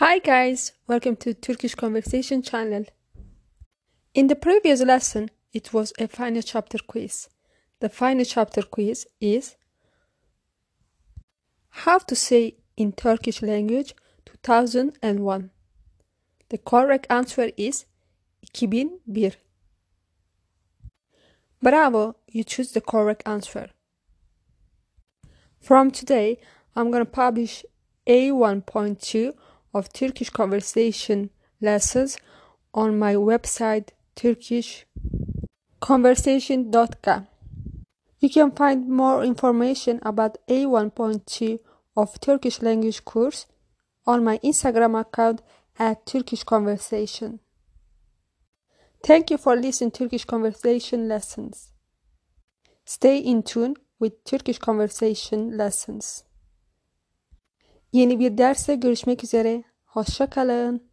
Hi guys, welcome to Turkish Conversation channel. In the previous lesson, it was a final chapter quiz. The final chapter quiz is how to say in Turkish language 2001. The correct answer is 2001. Bravo, you choose the correct answer. From today, I'm going to publish A1.2 of Turkish conversation lessons on my website turkishconversation.com. You can find more information about A1.2 of Turkish language course on my Instagram account at Turkish Conversation. Thank you for listening Turkish conversation lessons. Stay in tune with Turkish conversation lessons. Yeni bir derste görüşmek üzere. Hoşça kalın.